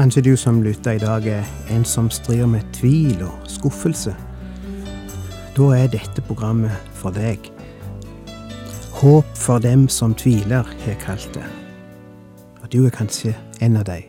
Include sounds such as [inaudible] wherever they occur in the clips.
Kanskje du som lytter i dag er en som strir med tvil og skuffelse. Da er dette programmet for deg. Håp for dem som tviler, har jeg kalt det. Og du er kanskje en av dem.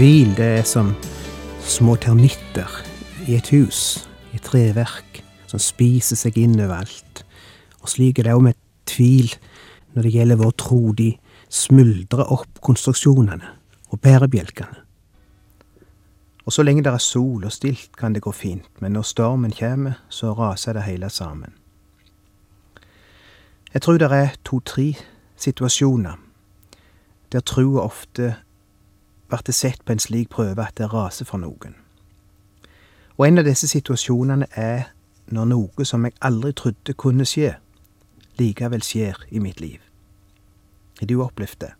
Tvil, det er som små termitter i et hus, i et treverk, som spiser seg inn overalt. Og slik er det òg med tvil når det gjelder vår tro. De smuldrer opp konstruksjonene og bærebjelkene. Og så lenge det er sol og stilt, kan det gå fint, men når stormen kommer, så raser det hele sammen. Jeg tror det er to-tre situasjoner der trua ofte blir det sett på en slik prøve at det raser for noen. Og en av disse situasjonene er når noe som jeg aldri trodde kunne skje, likevel skjer i mitt liv. Har du opplevd det?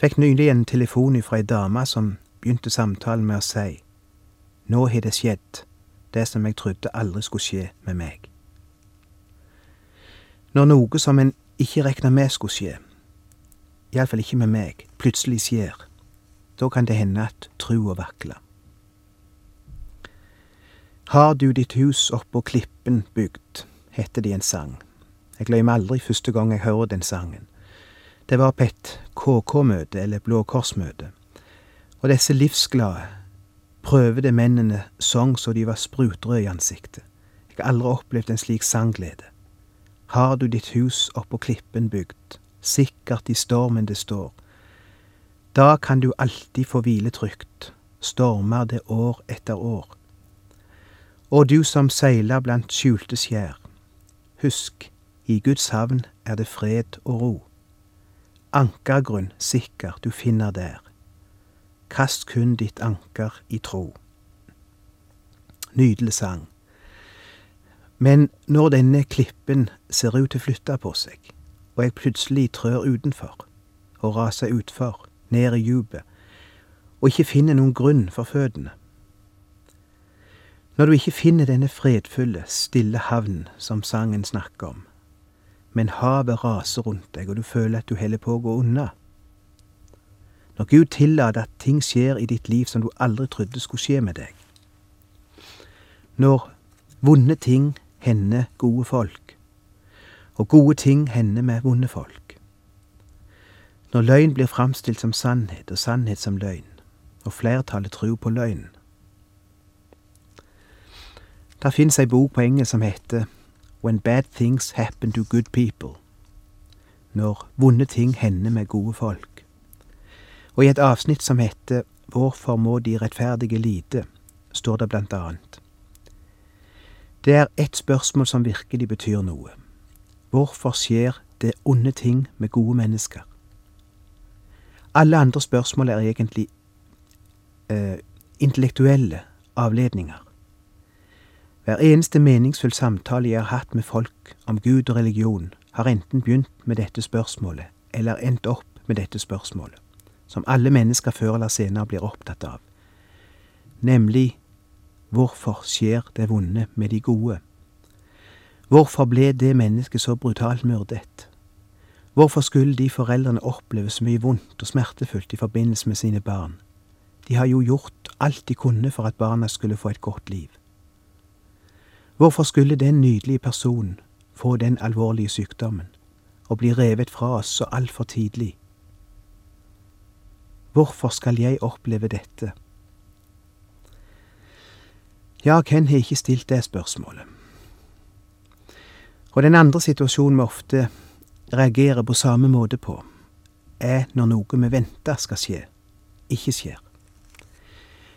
Fikk nylig en telefon fra ei dame som begynte samtalen med å si Nå har det skjedd, det som jeg trodde aldri skulle skje med meg. Når noe som en ikke regna med skulle skje, iallfall ikke med meg, plutselig skjer, da kan det hende at trua vakler. Har du ditt hus oppå klippen bygd, heter det i en sang. Jeg glemmer aldri første gang jeg hører den sangen. Det var på et KK-møte, eller Blå Kors-møte, og disse livsglade, prøvede mennene sang så de var sprutrøde i ansiktet. Jeg har aldri opplevd en slik sangglede. Har du ditt hus oppå klippen bygd, sikkert i stormen det står, da kan du alltid få hvile trygt, stormer det år etter år. Og du som seiler blant skjulte skjær, husk, i Guds havn er det fred og ro. Ankergrunn sikker du finner der. Kast kun ditt anker i tro. Nydelig sang. Men når denne klippen ser ut til å flytte på seg, og jeg plutselig trør utenfor og raser utfor, ned i djupet, og ikke finner noen grunn for føttene. Når du ikke finner denne fredfulle, stille havnen som sangen snakker om, men havet raser rundt deg, og du føler at du holder på å gå unna. Når Gud tillater at ting skjer i ditt liv som du aldri trodde skulle skje med deg. Når vonde ting hender gode folk, og gode ting hender med vonde folk. Når løgn blir framstilt som sannhet, og sannhet som løgn, og flertallet tror på løgn. Der fins ei bok på engelsk som heter When Bad Things Happen to Good People. Når vonde ting hender med gode folk. Og i et avsnitt som heter Hvorfor må de rettferdige lide, står det blant annet. Det er ett spørsmål som virkelig betyr noe. Hvorfor skjer det onde ting med gode mennesker? Alle andre spørsmål er egentlig eh, intellektuelle avledninger. Hver eneste meningsfull samtale jeg har hatt med folk om Gud og religion, har enten begynt med dette spørsmålet eller endt opp med dette spørsmålet, som alle mennesker før eller senere blir opptatt av, nemlig hvorfor skjer det vonde med de gode? Hvorfor ble det mennesket så brutalt myrdet? Hvorfor skulle de foreldrene oppleve så mye vondt og smertefullt i forbindelse med sine barn? De har jo gjort alt de kunne for at barna skulle få et godt liv. Hvorfor skulle den nydelige personen få den alvorlige sykdommen og bli revet fra oss så altfor tidlig? Hvorfor skal jeg oppleve dette? Ja, hvem har ikke stilt det spørsmålet? Og den andre situasjonen vi ofte reagerer på samme måte på, er når noe vi venter skal skje, ikke skjer.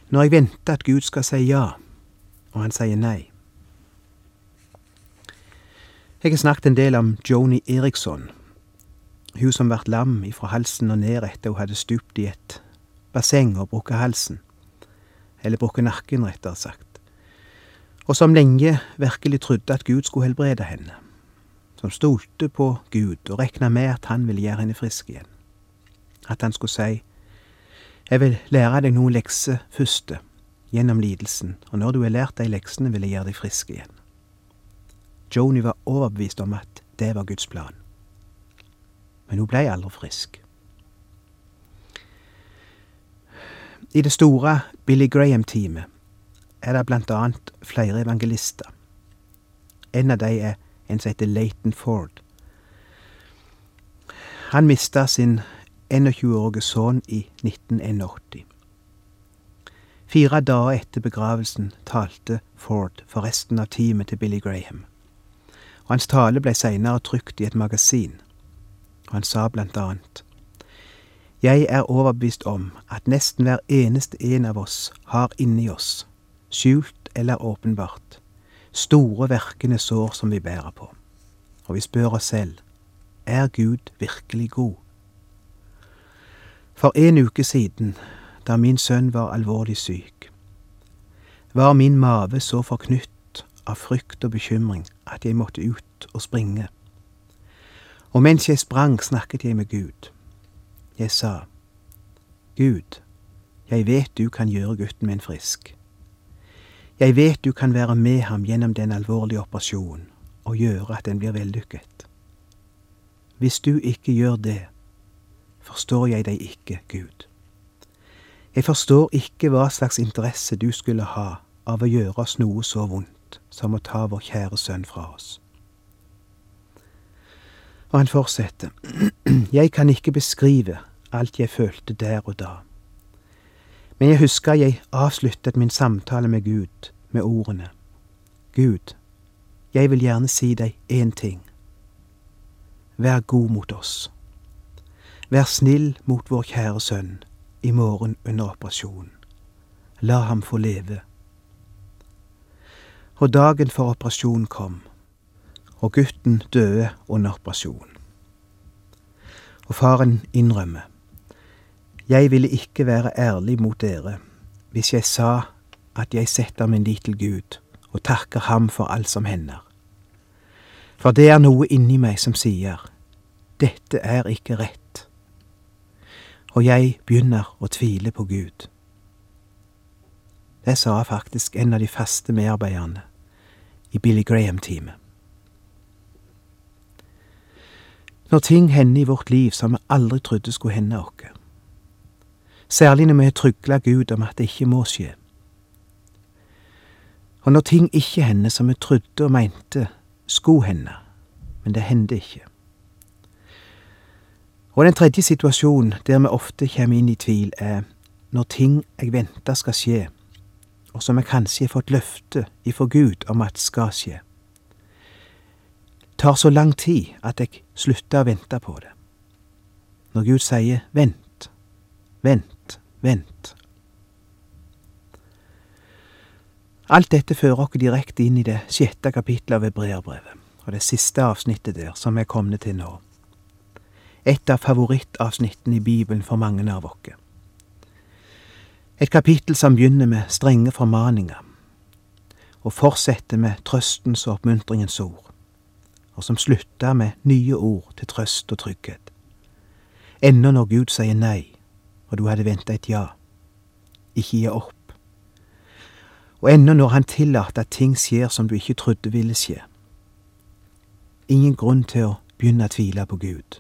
Når jeg venter at Gud skal si ja, og han sier nei. Jeg har snakket en del om Joni Eriksson, hun som vart lam ifra halsen og ned etter hun hadde stupt i et basseng og brukket halsen. Eller brukket nakken, rettere sagt. Og som lenge virkelig trodde at Gud skulle helbrede henne. Som stolte på Gud og regna med at han ville gjøre henne frisk igjen. At han skulle si, Jeg vil lære deg noen lekser først, gjennom lidelsen, og når du har lært de leksene, vil jeg gjøre deg frisk igjen. Joni var overbevist om at det var Guds plan. Men hun ble aldri frisk. I det store Billy Graham-teamet er det annet flere evangelister. En av de er en som heter Leighton Ford. Han mista sin 21-årige sønn i 1981. Fire dager etter begravelsen talte Ford for resten av teamet til Billy Graham. Og hans tale ble seinere trykt i et magasin, og han sa blant annet Jeg er overbevist om at nesten hver eneste en av oss har inni oss, skjult eller åpenbart, store verkende sår som vi bærer på. Og vi spør oss selv, er Gud virkelig god? For en uke siden, da min sønn var alvorlig syk, var min mave så forknytt av frykt og bekymring at jeg måtte ut og springe. Og mens jeg sprang, snakket jeg med Gud. Jeg sa, Gud, jeg vet du kan gjøre gutten min frisk. Jeg vet du kan være med ham gjennom den alvorlige operasjonen og gjøre at den blir vellykket. Hvis du ikke gjør det, forstår jeg deg ikke, Gud. Jeg forstår ikke hva slags interesse du skulle ha av å gjøre oss noe så vondt som å ta vår kjære sønn fra oss. Og han fortsetter, [clears throat] jeg kan ikke beskrive alt jeg følte der og da. Men jeg husker jeg avsluttet min samtale med Gud med ordene Gud, jeg vil gjerne si deg én ting. Vær god mot oss. Vær snill mot vår kjære sønn i morgen under operasjonen. La ham få leve. Og dagen for operasjonen kom, og gutten døde under operasjonen. Og faren innrømmer. Jeg ville ikke være ærlig mot dere hvis jeg sa at jeg setter min lit til Gud og takker ham for alt som hender. For det er noe inni meg som sier, dette er ikke rett. Og jeg begynner å tvile på Gud. Det sa faktisk en av de faste medarbeiderne i Billy Graham-teamet. Når ting hender i vårt liv som vi aldri trodde skulle hende oss, særlig når vi har trygla Gud om at det ikke må skje. Og når ting ikke hender som vi trodde og mente skulle hende, men det hendte ikke. Og den tredje situasjonen der vi ofte kommer inn i tvil, er når ting jeg venter skal skje, og som jeg kanskje har fått løfte ifra Gud om at skal skje, tar så lang tid at jeg slutter å vente på det. Når Gud sier vent, vent, Vent. Alt dette fører oss direkte inn i det sjette kapittelet av Hebreerbrevet, og det siste avsnittet der, som er kommet til nå. Et av favorittavsnittene i Bibelen for mange av oss. Et kapittel som begynner med strenge formaninger, og fortsetter med trøstens og oppmuntringens ord, og som slutter med nye ord til trøst og trygghet. Ennå når Gud sier nei, og du hadde venta et ja. Ikke gi opp. Og ennå når han tillater at ting skjer som du ikke trodde ville skje. Ingen grunn til å begynne å tvile på Gud.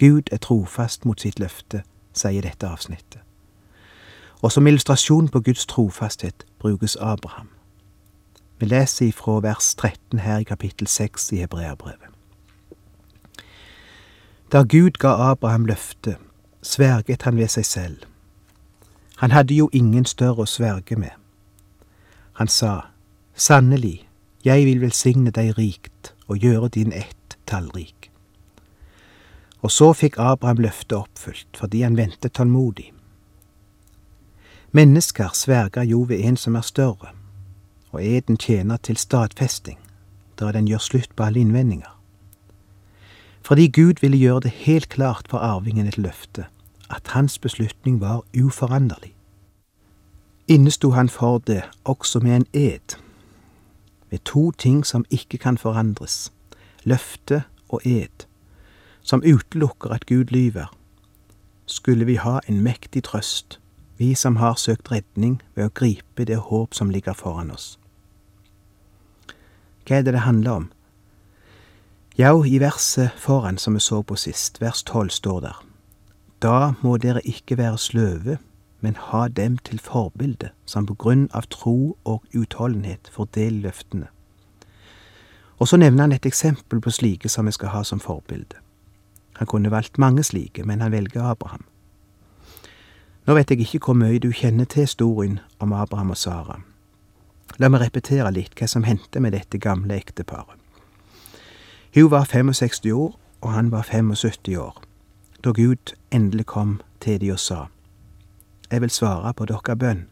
Gud er trofast mot sitt løfte, sier dette avsnittet. Og som illustrasjon på Guds trofasthet brukes Abraham. Vi leser ifra vers 13 her i kapittel 6 i Hebreabrevet. Da Gud ga Abraham løftet, sverget han ved seg selv. Han hadde jo ingen større å sverge med. Han sa, Sannelig, jeg vil velsigne deg rikt og gjøre din ett tallrik. Og så fikk Abraham løftet oppfylt, fordi han ventet tålmodig. Mennesker sverger jo ved en som er større, og eden tjener til stadfesting, da den gjør slutt på alle innvendinger. Fordi Gud ville gjøre det helt klart for arvingen et løftet at hans beslutning var uforanderlig. Innesto han for det også med en ed, med to ting som ikke kan forandres, løfte og ed, som utelukker at Gud lyver, skulle vi ha en mektig trøst, vi som har søkt redning ved å gripe det håp som ligger foran oss. Hva er det det handler om? Ja, i verset foran som vi så på sist, vers tolv, står der. Da må dere ikke være sløve, men ha dem til forbilde, som på grunn av tro og utholdenhet fordeler løftene. Og så nevner han et eksempel på slike som vi skal ha som forbilde. Han kunne valgt mange slike, men han velger Abraham. Nå vet jeg ikke hvor mye du kjenner til historien om Abraham og Sara. La meg repetere litt hva som hendte med dette gamle ekteparet. Hun var 65 år, og han var 75 år, da Gud endelig kom til de og sa, Jeg vil svare på deres bønn,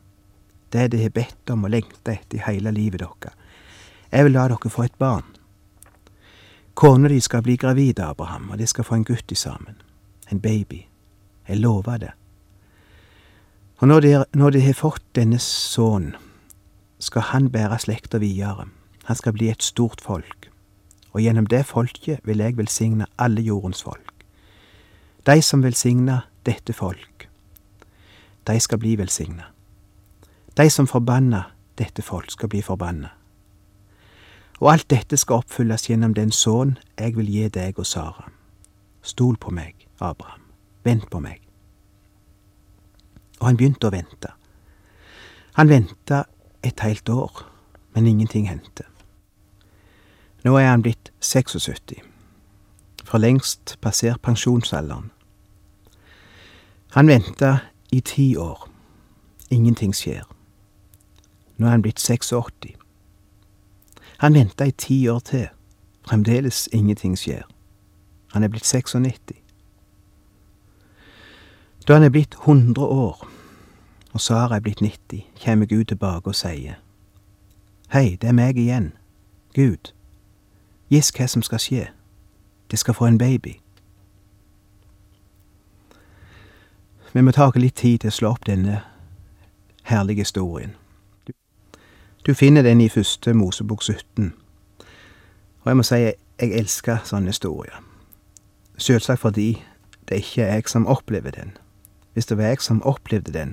det de har bedt om og lengta etter i hele livet deres. Jeg vil la dere få et barn. Kona di skal bli gravid, Abraham, og de skal få en gutt i sammen. En baby. Jeg lover det. Og når de, når de har fått denne sønnen, skal han bære slekta videre. Han skal bli et stort folk. Og gjennom det folket vil jeg velsigne alle jordens folk. De som velsigner dette folk, de skal bli velsigna. De som forbanner dette folk, skal bli forbanna. Og alt dette skal oppfylles gjennom den sønn jeg vil gi deg og Sara. Stol på meg, Abraham. Vent på meg. Og han begynte å vente. Han venta et helt år, men ingenting hendte. Nå er han blitt 76, for lengst passert pensjonsalderen. Han venta i ti år. Ingenting skjer. Nå er han blitt 86. Han venta i ti år til. Fremdeles ingenting skjer. Han er blitt 96. Da han er blitt 100 år, og Sara er blitt 90, kommer Gud tilbake og sier, Hei, det er meg igjen, Gud. Giss hva som skal skje. De skal få en baby. Vi må ta litt tid til å slå opp denne herlige historien. Du finner den i første Mosebok 17, og jeg må si jeg elsker sånne historier. Selvsagt fordi det ikke er jeg som opplever den. Hvis det var jeg som opplevde den,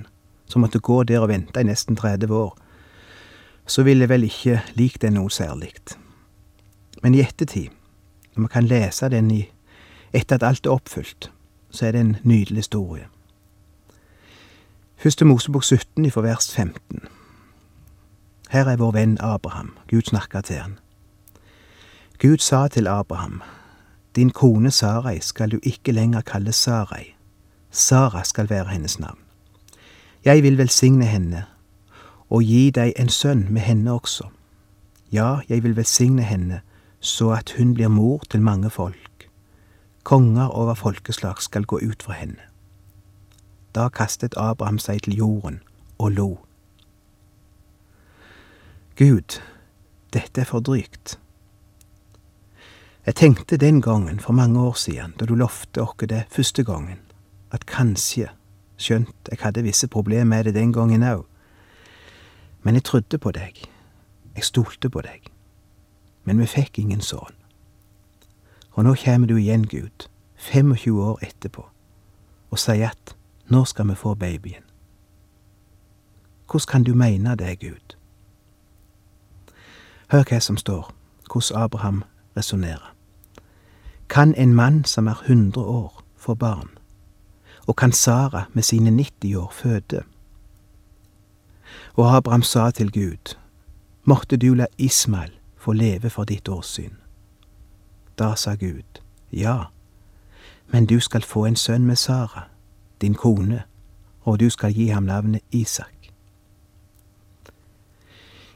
som måtte gå der og vente i nesten 30 år, så ville jeg vel ikke likt den noe særlig. Men i ettertid, når man kan lese den i, etter at alt er oppfylt, så er det en nydelig historie. Første Mosebok 17 fra vers 15. Her er vår venn Abraham. Gud snakker til han. Gud sa til Abraham, Din kone Sarai skal du ikke lenger kalle Sarai, Sara skal være hennes navn. Jeg vil velsigne henne og gi deg en sønn med henne også. Ja, jeg vil velsigne henne så at hun blir mor til mange folk. Konger over folkeslag skal gå ut fra henne. Da kastet Abraham seg til jorden og lo. Gud, dette er for drygt. Jeg tenkte den gangen, for mange år siden, da du lovte oss det første gangen, at kanskje, skjønt jeg hadde visse problemer med det den gangen òg, men jeg trodde på deg, jeg stolte på deg, men vi fikk ingen sønn. Og nå kommer du igjen, Gud, 25 år etterpå, og sier at nå skal vi få babyen. Hvordan kan du mene det, Gud? Hør hva som står, hvordan Abraham resonnerer. Kan en mann som er 100 år, få barn? og kan Sara med sine 90 år føde? Og Abraham sa til Gud, måtte du la Ismael få leve for ditt åsyn. Da sa Gud, ja, men du skal få en sønn med Sara, din kone, og du skal gi ham navnet Isak.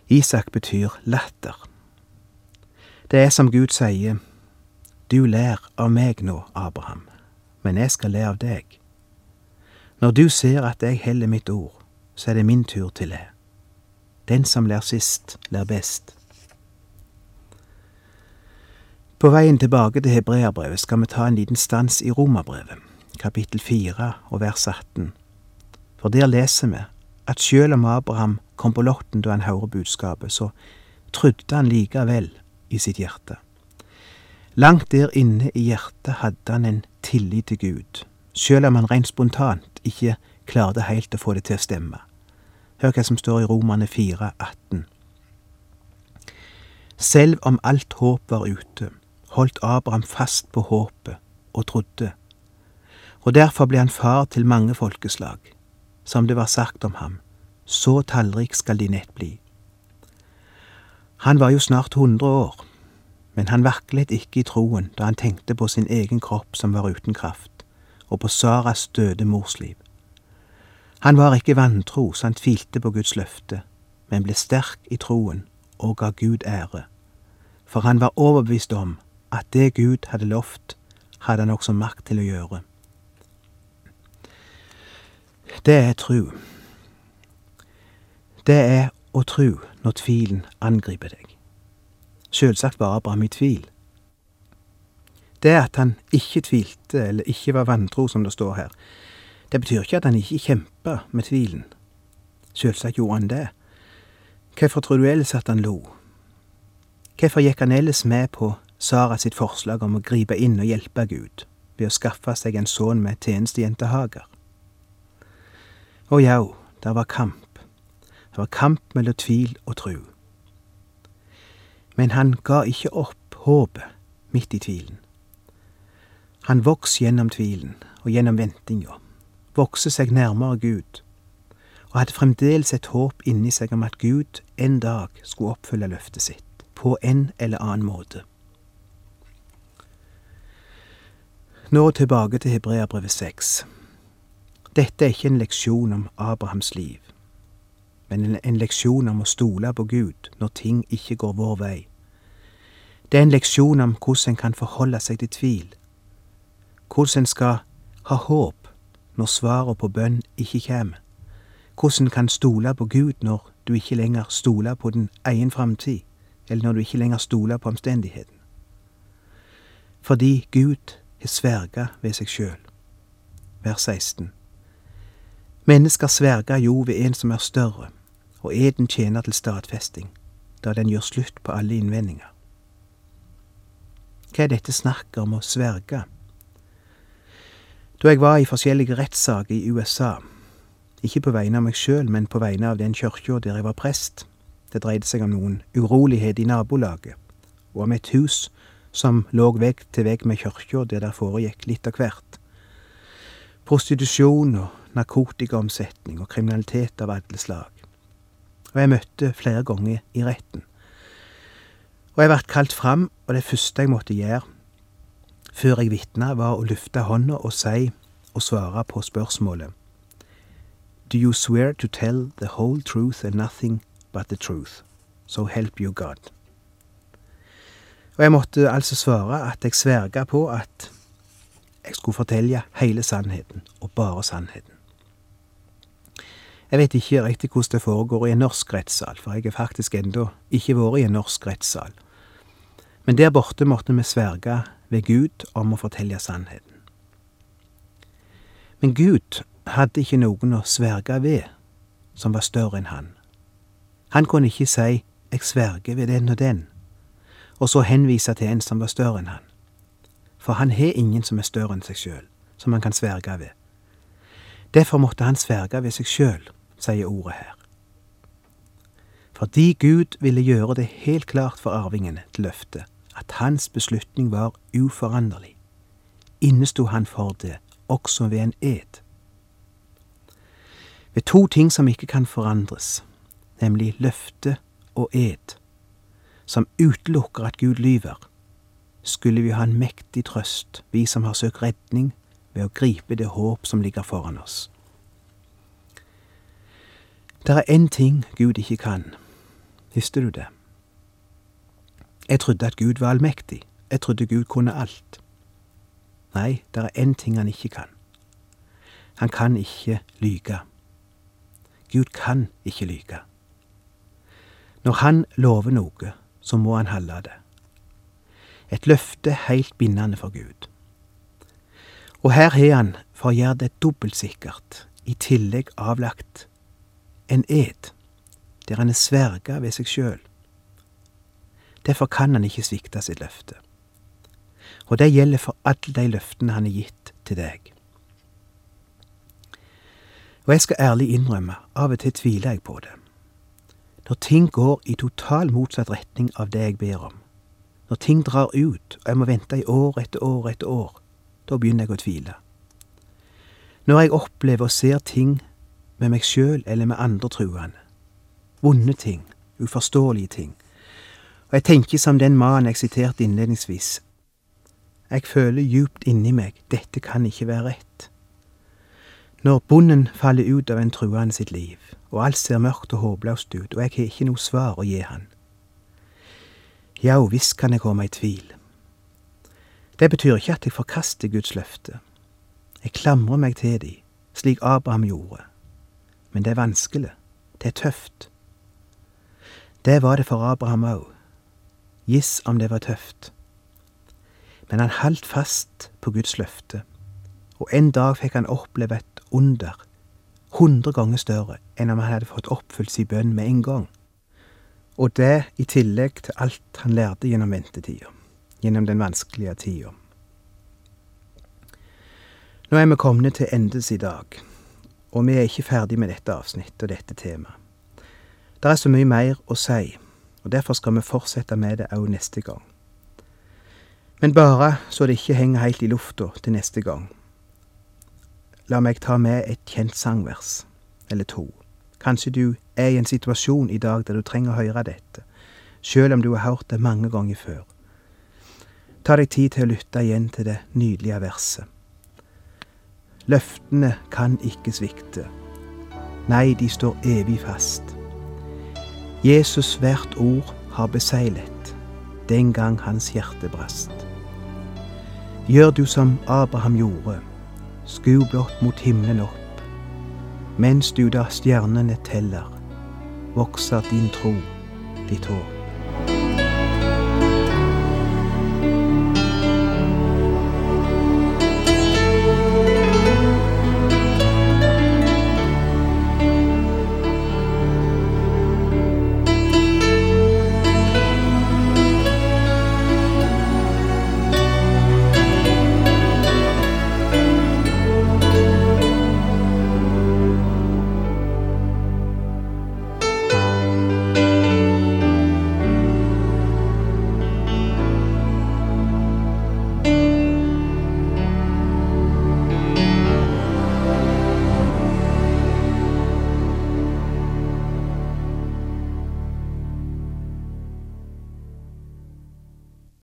Isak betyr latter. Det er som Gud sier, du lær av meg nå, Abraham, men jeg skal le av deg. Når du ser at jeg heller mitt ord, så er det min tur til det. Den som ler sist, ler best. På veien tilbake til hebreerbrevet skal vi ta en liten stans i romerbrevet, kapittel 4 og vers 18. For der leser vi at sjøl om Abraham kom på lotten da han hører budskapet, så trodde han likevel i sitt hjerte. Langt der inne i hjertet hadde han en tillit til Gud, sjøl om han rent spontant ikke klarte helt å få det til å stemme. Hør hva som står i Romane 4, 18. Selv om alt håp var ute, holdt Abraham fast på håpet og trodde, og derfor ble han far til mange folkeslag, som det var sagt om ham, så tallrik skal de nett bli. Han var jo snart hundre år, men han vaklet ikke i troen da han tenkte på sin egen kropp som var uten kraft, og på Saras døde mors liv. Han var ikke vantro så han tvilte på Guds løfte, men ble sterk i troen og ga Gud ære, for han var overbevist om at det Gud hadde lovt, hadde han også makt til å gjøre. Det er tru. Det er å tru når tvilen angriper deg. Sjølsagt var Abraham i tvil. Det at han ikke tvilte eller ikke var vantro, som det står her, det betyr ikke at han ikke kjempa med tvilen. Sjølsagt gjorde han det. Hvorfor tror du ellers at han lo? Hvorfor gikk han ellers med på Sara sitt forslag om å gripe inn og hjelpe Gud ved å skaffe seg en sønn med tjenestejentehager. Å jau, det var kamp. Det var kamp mellom tvil og tru. Men han ga ikke opp håpet midt i tvilen. Han vokste gjennom tvilen og gjennom ventinga, vokste seg nærmere Gud, og hadde fremdeles et håp inni seg om at Gud en dag skulle oppfylle løftet sitt, på en eller annen måte. Nå tilbake til Hebreabrevet 6. Dette er ikke en leksjon om Abrahams liv men en, leksjon om å stole på Gud når ting ikke går vår vei. Det er en leksjon om hvordan en kan forholde seg til tvil, hvordan en skal ha håp når svaret på bønn ikke kommer, hvordan en kan stole på Gud når du ikke lenger stoler på din egen framtid, eller når du ikke lenger stoler på omstendigheten. Fordi Gud har sverga ved seg sjøl. Vers 16. Mennesker sverger jo ved en som er større, og eden tjener til stadfesting, da den gjør slutt på alle innvendinger. Hva er dette snakket om å sverge? Da jeg var i forskjellige rettssaker i USA, ikke på vegne av meg sjøl, men på vegne av den kirka der jeg var prest, det dreide seg om noen urolighet i nabolaget, og om et hus som lå vegg til vegg med kirka der det foregikk litt av hvert. Prostitusjon og narkotikaomsetning og kriminalitet av alle slag og jeg møtte flere ganger i retten. Og jeg ble kalt fram, og det første jeg måtte gjøre før jeg vitna, var å løfte hånda og si og svare på spørsmålet Do you swear to tell the whole truth and nothing but the truth? So help you God. Og jeg måtte altså svare at jeg sverga på at jeg skulle fortelle hele sannheten, og bare sannheten. Jeg vet ikke riktig hvordan det foregår i en norsk rettssal, for jeg har faktisk ennå ikke vært i en norsk rettssal. Men der borte måtte vi sverge ved Gud om å fortelle sannheten. Men Gud hadde ikke noen å sverge ved som var større enn han. Han kunne ikke si jeg sverger ved den og den, og så henvise til en som var større enn han. For han har ingen som er større enn seg sjøl, som han kan sverge ved. Derfor måtte han sverge ved seg sjøl sier ordet her. Fordi Gud ville gjøre det helt klart for arvingene til løftet at hans beslutning var uforanderlig, innesto han for det også ved en ed. Ved to ting som ikke kan forandres, nemlig løfte og ed, som utelukker at Gud lyver, skulle vi ha en mektig trøst, vi som har søkt redning ved å gripe det håp som ligger foran oss. Det er én ting Gud ikke kan. Visste du det? Jeg trodde at Gud var allmektig. Jeg trodde Gud kunne alt. Nei, det er én ting han ikke kan. Han kan ikke lyge. Gud kan ikke lyge. Når han lover noe, så må han holde det. Et løfte helt bindende for Gud. Og her har han, for å gjøre det dobbelt sikkert, i tillegg avlagt en ed, der han er sverga ved seg sjøl. Derfor kan han ikke svikte sitt løfte. Og det gjelder for alle de løftene han har gitt til deg. Og jeg skal ærlig innrømme, av og til tviler jeg på det. Når ting går i total motsatt retning av det jeg ber om, når ting drar ut og jeg må vente i år etter år etter år, da begynner jeg å tvile. Når jeg opplever og ser ting med meg sjøl eller med andre truende, vonde ting, uforståelige ting, og jeg tenker som den mannen jeg siterte innledningsvis, jeg føler djupt inni meg dette kan ikke være rett. Når bonden faller ut av en truende sitt liv, og alt ser mørkt og håpløst ut, og jeg har ikke noe svar å gi han. Ja, visst kan jeg komme i tvil. Det betyr ikke at jeg forkaster Guds løfte. Jeg klamrer meg til de, slik Abraham gjorde. Men det er vanskelig. Det er tøft. Det var det for Abraham òg. Giss om det var tøft. Men han holdt fast på Guds løfte, og en dag fikk han oppleve et under, hundre ganger større enn om han hadde fått oppfylt sin bønn med en gang. Og det i tillegg til alt han lærte gjennom ventetida, gjennom den vanskelige tida. Nå er vi kommet til endes i dag, og vi er ikke ferdig med dette avsnittet og dette temaet. Det er så mye mer å si, og derfor skal vi fortsette med det òg neste gang. Men bare så det ikke henger helt i lufta til neste gang. La meg ta med et kjent sangvers, eller to. Kanskje du er i en situasjon i dag der du trenger å høre dette, sjøl om du har hørt det mange ganger før. Ta deg tid til å lytte igjen til det nydelige verset. Løftene kan ikke svikte. Nei, de står evig fast. Jesus hvert ord har beseglet den gang hans hjerte brast. Gjør du som Abraham gjorde, sku blott mot himmelen opp. Mens du da stjernene teller, vokser din tro, ditt håp.